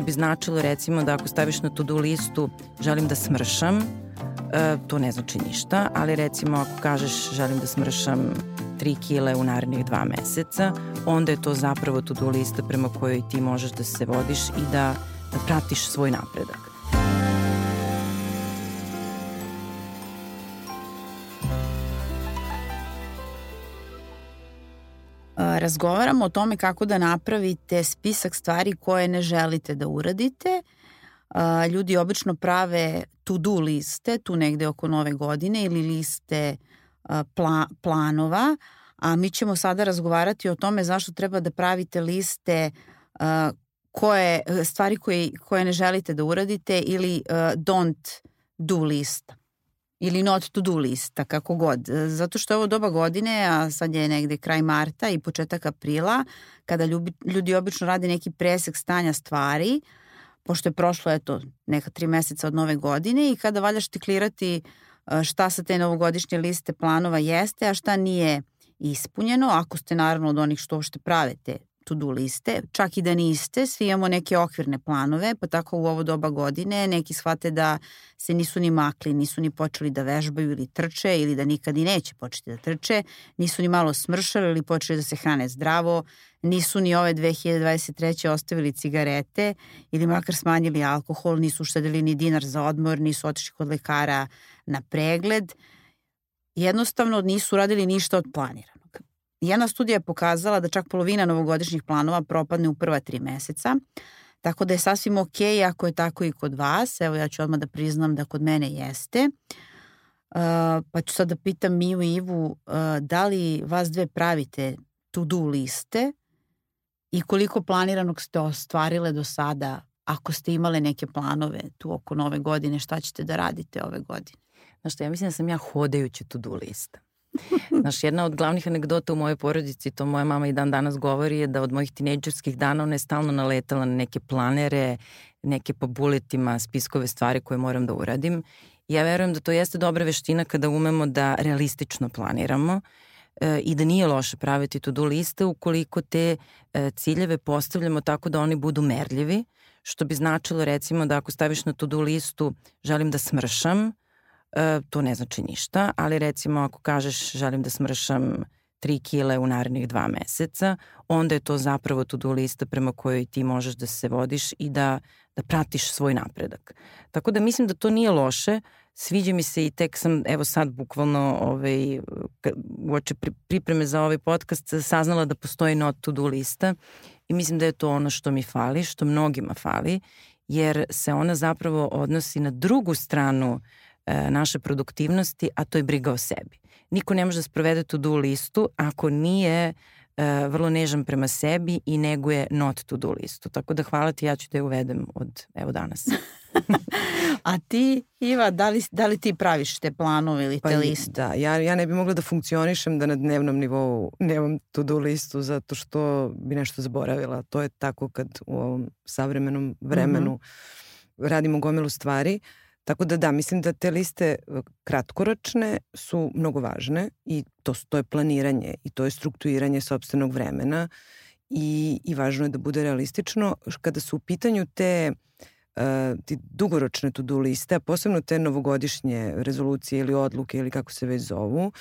što bi značilo recimo da ako staviš na to-do listu želim da smršam, e, to ne znači ništa, ali recimo ako kažeš želim da smršam 3 kile u narednih dva meseca, onda je to zapravo to-do lista prema kojoj ti možeš da se vodiš i da, da pratiš svoj napredak. Razgovaramo o tome kako da napravite spisak stvari koje ne želite da uradite. Ljudi obično prave to-do liste, tu negde oko nove godine, ili liste pla planova, a mi ćemo sada razgovarati o tome zašto treba da pravite liste koje, stvari koje, koje ne želite da uradite ili don't do lista ili not to do lista, kako god. Zato što je ovo doba godine, a sad je negde kraj marta i početak aprila, kada ljudi, ljudi obično rade neki presek stanja stvari, pošto je prošlo eto neka tri meseca od nove godine i kada valja štiklirati e, šta sa te novogodišnje liste planova jeste, a šta nije ispunjeno, ako ste naravno od onih što uopšte prave te to-do liste, čak i da niste, svi imamo neke okvirne planove, pa tako u ovo doba godine neki shvate da se nisu ni makli, nisu ni počeli da vežbaju ili trče ili da nikad i neće početi da trče, nisu ni malo smršali ili počeli da se hrane zdravo, nisu ni ove 2023. ostavili cigarete ili makar smanjili alkohol, nisu uštedili ni dinar za odmor, nisu otišli kod lekara na pregled, jednostavno nisu radili ništa od planira. Jedna studija je pokazala da čak polovina novogodišnjih planova propadne u prva tri meseca, tako da je sasvim ok ako je tako i kod vas. Evo ja ću odmah da priznam da kod mene jeste. Uh, pa ću sad da pitam Miju i Ivu uh, da li vas dve pravite to-do liste i koliko planiranog ste ostvarile do sada ako ste imale neke planove tu oko nove godine, šta ćete da radite ove godine? Znaš što, ja mislim da sam ja hodajući to-do lista. Znaš, jedna od glavnih anegdota u mojoj porodici, to moja mama i dan danas govori, je da od mojih tinejdžerskih dana ona je stalno naletala na neke planere, neke po buletima, spiskove stvari koje moram da uradim. Ja verujem da to jeste dobra veština kada umemo da realistično planiramo e, i da nije loše praviti to-do liste ukoliko te e, ciljeve postavljamo tako da oni budu merljivi, što bi značilo recimo da ako staviš na to-do listu želim da smršam, e, to ne znači ništa, ali recimo ako kažeš želim da smršam 3 kile u narednih dva meseca, onda je to zapravo to-do lista prema kojoj ti možeš da se vodiš i da, da pratiš svoj napredak. Tako da mislim da to nije loše, sviđa mi se i tek sam, evo sad bukvalno ovaj, uoče pripreme za ovaj podcast saznala da postoji not to-do lista i mislim da je to ono što mi fali, što mnogima fali, jer se ona zapravo odnosi na drugu stranu uh, naše produktivnosti, a to je briga o sebi. Niko ne može da sprovede to do listu ako nije e, vrlo nežan prema sebi i neguje not to do listu. Tako da hvala ti, ja ću da je uvedem od evo danas. A ti, Iva, da li, da li ti praviš te planove ili te pa, liste? Da, ja, ja ne bi mogla da funkcionišem da na dnevnom nivou nemam to-do listu zato što bi nešto zaboravila. To je tako kad u ovom savremenom vremenu mm -hmm. radimo gomilu stvari. Uh, Tako da da, mislim da te liste e, kratkoročne su mnogo važne i to, to je planiranje i to je strukturiranje sobstvenog vremena i, i važno je da bude realistično. Kada su u pitanju te uh, ti dugoročne to-do liste, a posebno te novogodišnje rezolucije ili odluke ili kako se već zovu,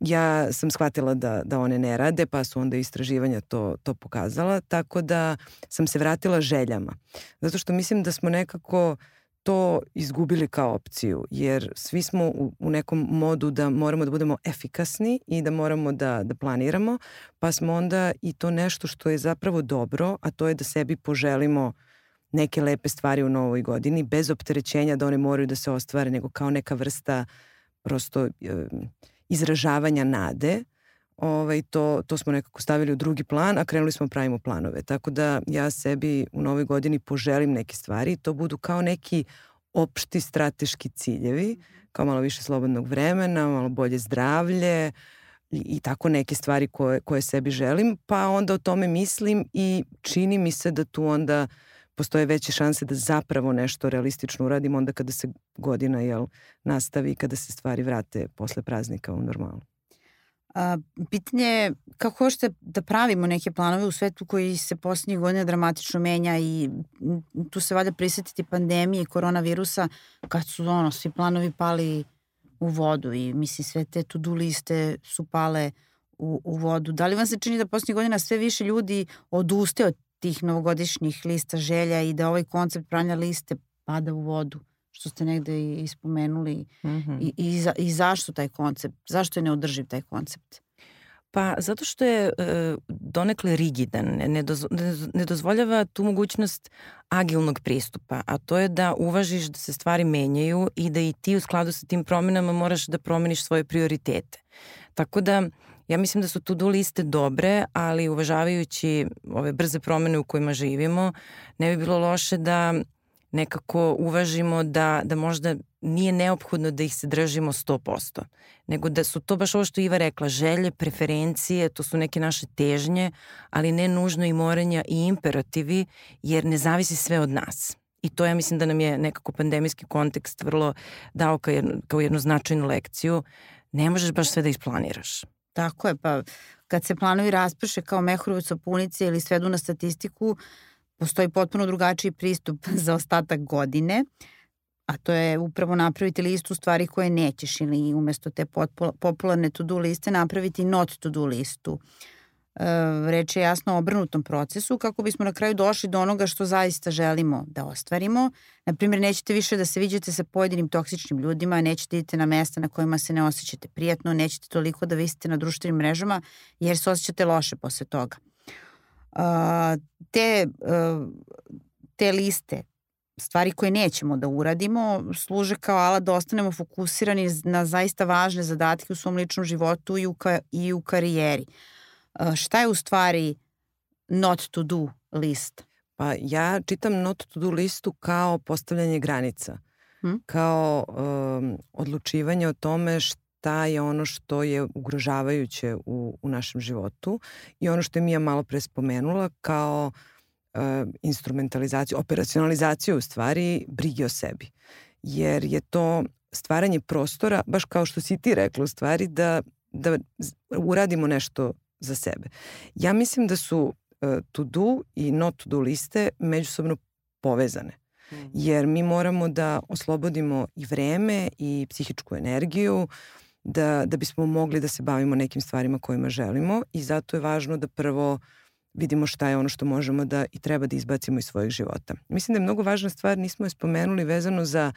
ja sam shvatila da, da one ne rade, pa su onda istraživanja to, to pokazala, tako da sam se vratila željama. Zato što mislim da smo nekako uh, to izgubili kao opciju, jer svi smo u, u nekom modu da moramo da budemo efikasni i da moramo da, da planiramo, pa smo onda i to nešto što je zapravo dobro, a to je da sebi poželimo neke lepe stvari u novoj godini, bez opterećenja da one moraju da se ostvare, nego kao neka vrsta prosto e, izražavanja nade, ovaj, to, to smo nekako stavili u drugi plan, a krenuli smo pravimo planove. Tako da ja sebi u novoj godini poželim neke stvari, to budu kao neki opšti strateški ciljevi, kao malo više slobodnog vremena, malo bolje zdravlje i, i tako neke stvari koje, koje sebi želim, pa onda o tome mislim i čini mi se da tu onda postoje veće šanse da zapravo nešto realistično uradim onda kada se godina jel, nastavi i kada se stvari vrate posle praznika u normalu. Pitanje je kako hoćete da pravimo neke planove u svetu koji se poslednjih godina dramatično menja i tu se valja prisetiti pandemije i koronavirusa kad su ono, svi planovi pali u vodu i mislim sve te to-do liste su pale u, u vodu. Da li vam se čini da poslednjih godina sve više ljudi oduste od tih novogodišnjih lista želja i da ovaj koncept pranja liste pada u vodu? Što ste negde i ispomenuli mm -hmm. i, i, za, i zašto taj koncept, zašto je neodrživ taj koncept? Pa zato što je e, donekle rigidan, ne, doz, ne, ne dozvoljava tu mogućnost agilnog pristupa, a to je da uvažiš da se stvari menjaju i da i ti u skladu sa tim promenama moraš da promeniš svoje prioritete. Tako da ja mislim da su to-do liste dobre, ali uvažavajući ove brze promene u kojima živimo, ne bi bilo loše da nekako uvažimo da, da možda nije neophodno da ih se držimo 100%, nego da su to baš ovo što Iva rekla, želje, preferencije, to su neke naše težnje, ali ne nužno i morenja i imperativi, jer ne zavisi sve od nas. I to ja mislim da nam je nekako pandemijski kontekst vrlo dao kao jednu, kao jednu značajnu lekciju. Ne možeš baš sve da isplaniraš. Tako je, pa kad se planovi rasprše kao mehurovac sapunice ili svedu na statistiku, postoji potpuno drugačiji pristup za ostatak godine, a to je upravo napraviti listu stvari koje nećeš ili umesto te popularne to-do liste napraviti not to-do listu. E, reč je jasno o obrnutom procesu kako bismo na kraju došli do onoga što zaista želimo da ostvarimo. Naprimjer, nećete više da se viđate sa pojedinim toksičnim ljudima, nećete idete na mesta na kojima se ne osjećate prijatno, nećete toliko da visite na društvenim mrežama jer se osjećate loše posle toga te, te liste stvari koje nećemo da uradimo služe kao alat da ostanemo fokusirani na zaista važne zadatke u svom ličnom životu i u, ka, i u karijeri. Šta je u stvari not to do list? Pa ja čitam not to do listu kao postavljanje granica. Hmm? Kao um, odlučivanje o tome šta šta je ono što je ugrožavajuće u, u našem životu i ono što je Mija malo pre spomenula kao uh, instrumentalizaciju, operacionalizaciju u stvari brige o sebi. Jer je to stvaranje prostora, baš kao što si ti rekla u stvari, da, da uradimo nešto za sebe. Ja mislim da su uh, to do i not to do liste međusobno povezane. Mhm. Jer mi moramo da oslobodimo i vreme i psihičku energiju da, da bismo mogli da se bavimo nekim stvarima kojima želimo i zato je važno da prvo vidimo šta je ono što možemo da i treba da izbacimo iz svojih života. Mislim da je mnogo važna stvar, nismo je spomenuli vezano za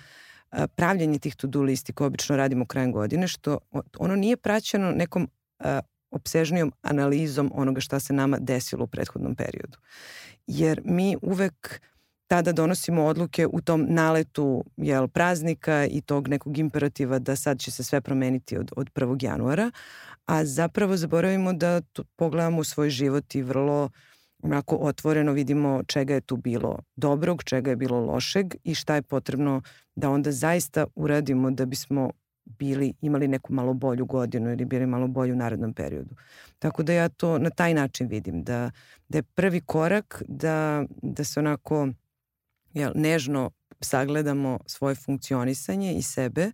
pravljanje tih to-do listi koje obično radimo krajem godine, što ono nije praćeno nekom obsežnijom analizom onoga šta se nama desilo u prethodnom periodu. Jer mi uvek tada donosimo odluke u tom naletu jel, praznika i tog nekog imperativa da sad će se sve promeniti od, od 1. januara, a zapravo zaboravimo da tu pogledamo svoj život i vrlo onako otvoreno vidimo čega je tu bilo dobrog, čega je bilo lošeg i šta je potrebno da onda zaista uradimo da bismo bili, imali neku malo bolju godinu ili bili malo bolju u narednom periodu. Tako da ja to na taj način vidim, da, da je prvi korak da, da se onako jel, nežno sagledamo svoje funkcionisanje i sebe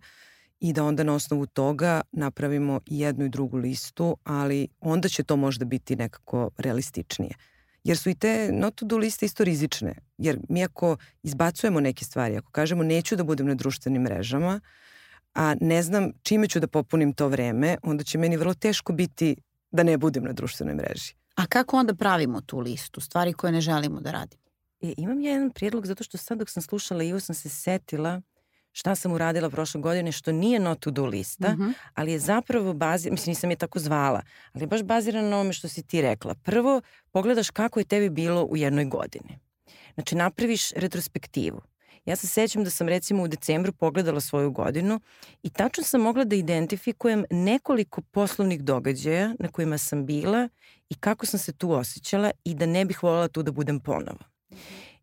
i da onda na osnovu toga napravimo jednu i drugu listu, ali onda će to možda biti nekako realističnije. Jer su i te not-to-do liste isto rizične. Jer mi ako izbacujemo neke stvari, ako kažemo neću da budem na društvenim mrežama, a ne znam čime ću da popunim to vreme, onda će meni vrlo teško biti da ne budem na društvenoj mreži. A kako onda pravimo tu listu, stvari koje ne želimo da radimo? E, imam ja jedan prijedlog zato što sad dok sam slušala Ivo sam se setila šta sam uradila prošle godine što nije not to do lista, mm -hmm. ali je zapravo bazirano, mislim nisam je tako zvala, ali je baš bazirano na ovome što si ti rekla. Prvo, pogledaš kako je tebi bilo u jednoj godini. Znači, napraviš retrospektivu. Ja se sećam da sam recimo u decembru pogledala svoju godinu i tačno sam mogla da identifikujem nekoliko poslovnih događaja na kojima sam bila i kako sam se tu osjećala i da ne bih voljela tu da budem ponovo.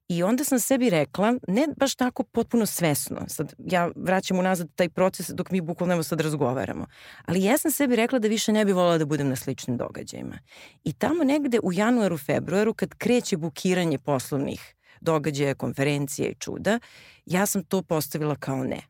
I onda sam sebi rekla, ne baš tako potpuno svesno, sad ja vraćam unazad taj proces dok mi bukvalno evo sad razgovaramo, ali ja sam sebi rekla da više ne bi volala da budem na sličnim događajima. I tamo negde u januaru, februaru, kad kreće bukiranje poslovnih događaja, konferencije i čuda, ja sam to postavila kao ne.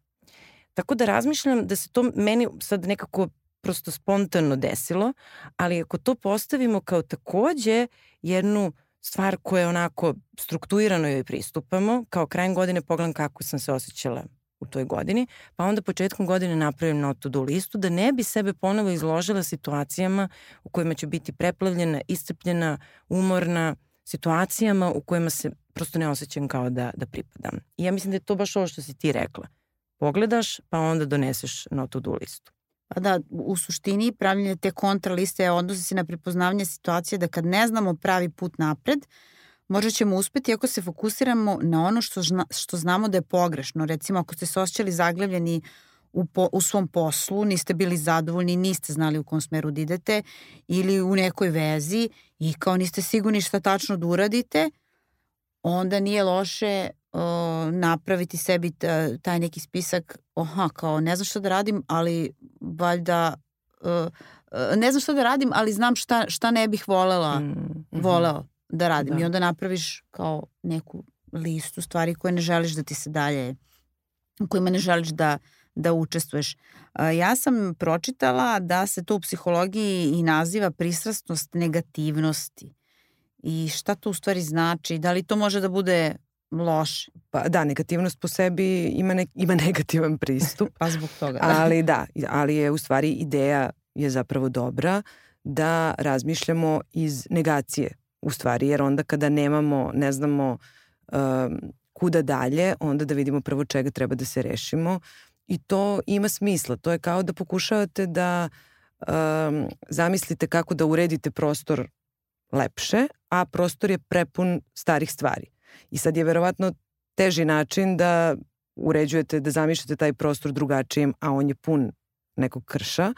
Tako da razmišljam da se to meni sad nekako prosto spontano desilo, ali ako to postavimo kao takođe jednu stvar koja onako strukturirano joj pristupamo, kao krajem godine pogledam kako sam se osjećala u toj godini, pa onda početkom godine napravim na to-do listu da ne bi sebe ponovo izložila situacijama u kojima ću biti preplavljena, iscrpljena, umorna, situacijama u kojima se prosto ne osjećam kao da, da pripadam. I ja mislim da je to baš ovo što si ti rekla. Pogledaš, pa onda doneseš na to-do listu. Pa da, u suštini pravljenje te kontraliste odnosi se na prepoznavanje situacije da kad ne znamo pravi put napred, možda ćemo uspeti ako se fokusiramo na ono što, zna, što znamo da je pogrešno. Recimo, ako ste se osjećali zaglavljeni u, po, u svom poslu, niste bili zadovoljni, niste znali u kom smeru da idete ili u nekoj vezi i kao niste sigurni šta tačno da uradite, onda nije loše napraviti sebi taj neki spisak, oha, kao ne znam šta da radim, ali valjda uh, ne znam šta da radim, ali znam šta, šta ne bih volela, mm -hmm. voleo da radim. Da. I onda napraviš kao neku listu stvari koje ne želiš da ti se dalje, u kojima ne želiš da, da učestvuješ. Ja sam pročitala da se to u psihologiji i naziva pristrasnost negativnosti. I šta to u stvari znači? Da li to može da bude loše? Pa da, negativnost po sebi ima, ne, ima negativan pristup. pa zbog toga. Da. ali da, ali je u stvari ideja je zapravo dobra da razmišljamo iz negacije u stvari, jer onda kada nemamo, ne znamo um, kuda dalje, onda da vidimo prvo čega treba da se rešimo i to ima smisla. To je kao da pokušavate da um, zamislite kako da uredite prostor lepše, a prostor je prepun starih stvari. I sad je verovatno teži način da uređujete, da zamišljate taj prostor drugačijim, a on je pun nekog krša,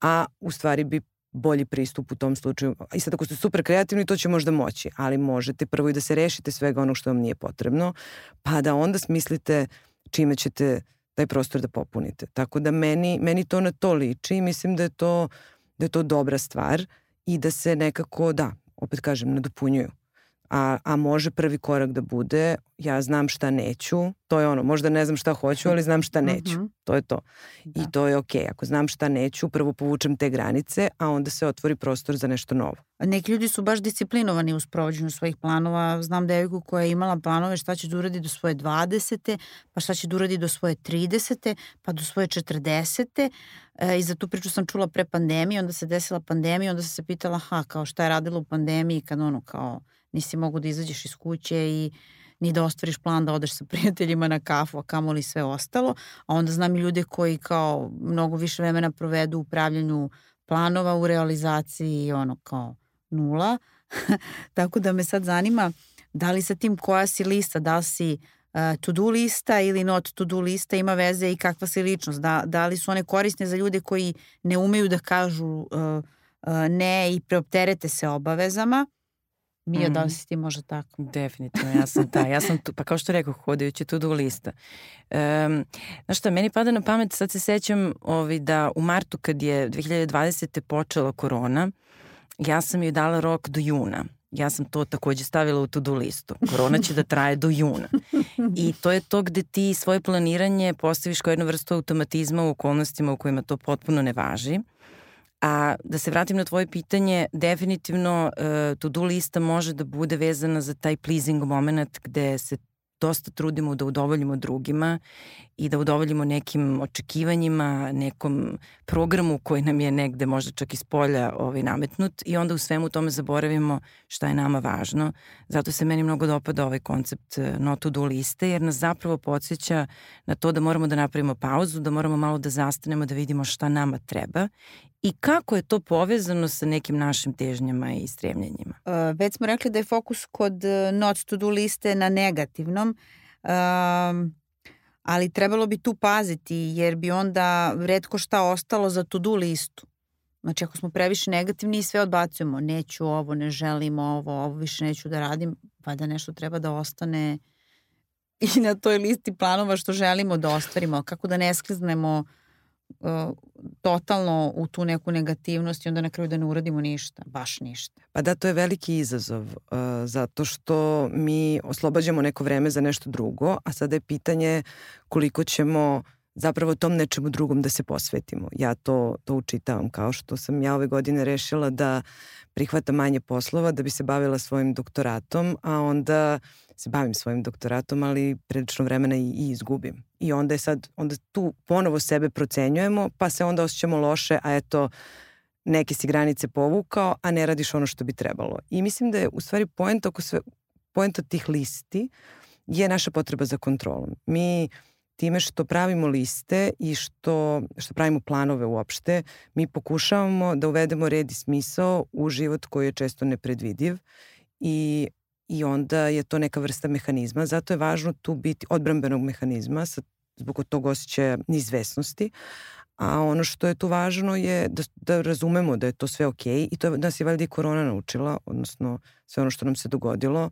a u stvari bi bolji pristup u tom slučaju. I sad ako ste super kreativni, to će možda moći, ali možete prvo i da se rešite svega onog što vam nije potrebno, pa da onda smislite čime ćete taj prostor da popunite. Tako da meni, meni to na to liči i mislim da je to, da je to dobra stvar i da se nekako, da, opet kažem, nadopunjuju a, a može prvi korak da bude ja znam šta neću, to je ono, možda ne znam šta hoću, ali znam šta neću. Mm -hmm. To je to. Da. I to je okej. Okay. Ako znam šta neću, prvo povučem te granice, a onda se otvori prostor za nešto novo. Neki ljudi su baš disciplinovani u sprovođenju svojih planova. Znam devojku koja je imala planove šta će da uradi do svoje 20. pa šta će da uradi do svoje 30. pa do svoje 40. E, I za tu priču sam čula pre pandemije, onda se desila pandemija, onda sam se pitala, ha, kao šta je radila u pandemiji kad ono kao nisi mogu da izađeš iz kuće i ni da ostvariš plan da odeš sa prijateljima na kafu, a kamoli sve ostalo. A onda znam i ljude koji kao mnogo više vremena provedu u upravljanju planova, u realizaciji ono kao nula. Tako da me sad zanima da li sa tim koja si lista, da li si uh, to-do lista ili not to-do lista ima veze i kakva si ličnost. Da, da li su one korisne za ljude koji ne umeju da kažu uh, uh, ne i preopterete se obavezama Mija, mm. da li si ti možda tako? Definitivno, ja sam ta. Ja sam tu, pa kao što rekao, hodajući tu do lista. Um, znaš šta, meni pada na pamet, sad se sećam ovi, da u martu kad je 2020. počela korona, ja sam joj dala rok do juna. Ja sam to takođe stavila u to-do listu. Korona će da traje do juna. I to je to gde ti svoje planiranje postaviš kao jednu vrstu automatizma u okolnostima u kojima to potpuno ne važi. A da se vratim na tvoje pitanje, definitivno uh, to-do lista može da bude vezana za taj pleasing moment gde se dosta trudimo da udovoljimo drugima i da udovoljimo nekim očekivanjima, nekom programu koji nam je negde možda čak iz polja ovaj, nametnut i onda u svemu tome zaboravimo šta je nama važno. Zato se meni mnogo dopada ovaj koncept eh, not to do liste jer nas zapravo podsjeća na to da moramo da napravimo pauzu, da moramo malo da zastanemo da vidimo šta nama treba i kako je to povezano sa nekim našim težnjama i stremljenjima. Uh, već smo rekli da je fokus kod eh, not to do liste na negativnom. Um, ali trebalo bi tu paziti jer bi onda redko šta ostalo za to-do listu. Znači ako smo previše negativni i sve odbacujemo, neću ovo, ne želim ovo, ovo više neću da radim, pa da nešto treba da ostane i na toj listi planova što želimo da ostvarimo, kako da ne skliznemo uh, uh, totalno u tu neku negativnost i onda na kraju da ne uradimo ništa, baš ništa. Pa da, to je veliki izazov, uh, zato što mi oslobađamo neko vreme za nešto drugo, a sada je pitanje koliko ćemo zapravo tom nečemu drugom da se posvetimo. Ja to, to učitavam kao što sam ja ove godine rešila da prihvata manje poslova da bi se bavila svojim doktoratom, a onda se bavim svojim doktoratom, ali prilično vremena i, i izgubim. I onda je sad, onda tu ponovo sebe procenjujemo, pa se onda osjećamo loše, a eto, neke si granice povukao, a ne radiš ono što bi trebalo. I mislim da je u stvari poenta oko sve, poenta tih listi je naša potreba za kontrolom. Mi time što pravimo liste i što, što pravimo planove uopšte, mi pokušavamo da uvedemo red i smisao u život koji je često nepredvidiv i, i onda je to neka vrsta mehanizma. Zato je važno tu biti odbrambenog mehanizma sa, zbog tog osjećaja neizvesnosti, A ono što je tu važno je da, da razumemo da je to sve okej okay, i to nas je valjda i korona naučila, odnosno sve ono što nam se dogodilo,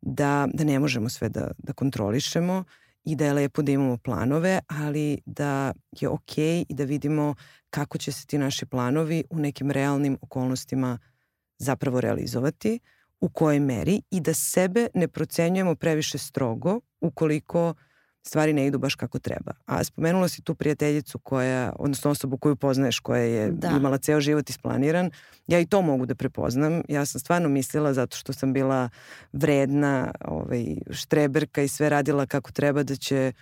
da, da ne možemo sve da, da kontrolišemo i da je lepo da imamo planove, ali da je okay i da vidimo kako će se ti naši planovi u nekim realnim okolnostima zapravo realizovati, u kojoj meri i da sebe ne procenjujemo previše strogo ukoliko uh, stvari ne idu baš kako treba. A spomenula si tu prijateljicu koja, odnosno osobu koju poznaješ koja je da. imala ceo život isplaniran. Ja i to mogu da prepoznam. Ja sam stvarno mislila zato što sam bila vredna, ovaj, štreberka i sve radila kako treba da će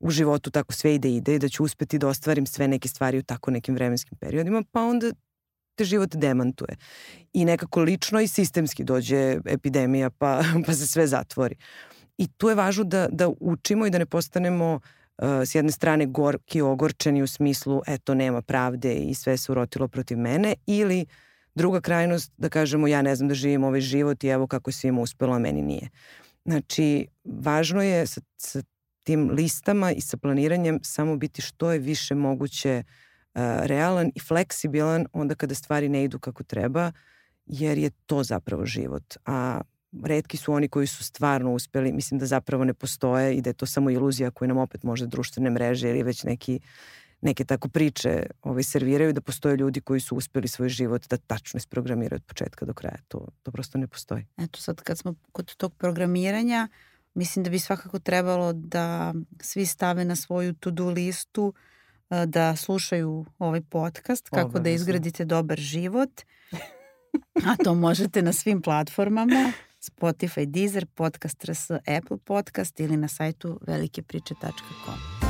u životu tako sve ide ide i da ću uspeti da ostvarim sve neke stvari u tako nekim vremenskim periodima, pa onda te život demantuje. I nekako lično i sistemski dođe epidemija pa, pa se sve zatvori. I tu je važno da, da učimo i da ne postanemo uh, s jedne strane gorki, ogorčeni u smislu eto nema pravde i sve se urotilo protiv mene ili druga krajnost da kažemo ja ne znam da živim ovaj život i evo kako svima uspelo, a meni nije. Znači, važno je sa, sa tim listama i sa planiranjem samo biti što je više moguće uh, realan i fleksibilan onda kada stvari ne idu kako treba, jer je to zapravo život. A redki su oni koji su stvarno uspeli, mislim da zapravo ne postoje i da je to samo iluzija koju nam opet možda društvene mreže ili već neki neke tako priče ovaj, serviraju da postoje ljudi koji su uspeli svoj život da tačno isprogramiraju od početka do kraja. To, to prosto ne postoji. Eto sad kad smo kod tog programiranja, mislim da bi svakako trebalo da svi stave na svoju to-do listu da slušaju ovaj podcast, kako Obavezno. da izgradite dobar život. A to možete na svim platformama. Spotify, Deezer, Podcast RS, Apple Podcast ili na sajtu velikepriče.com.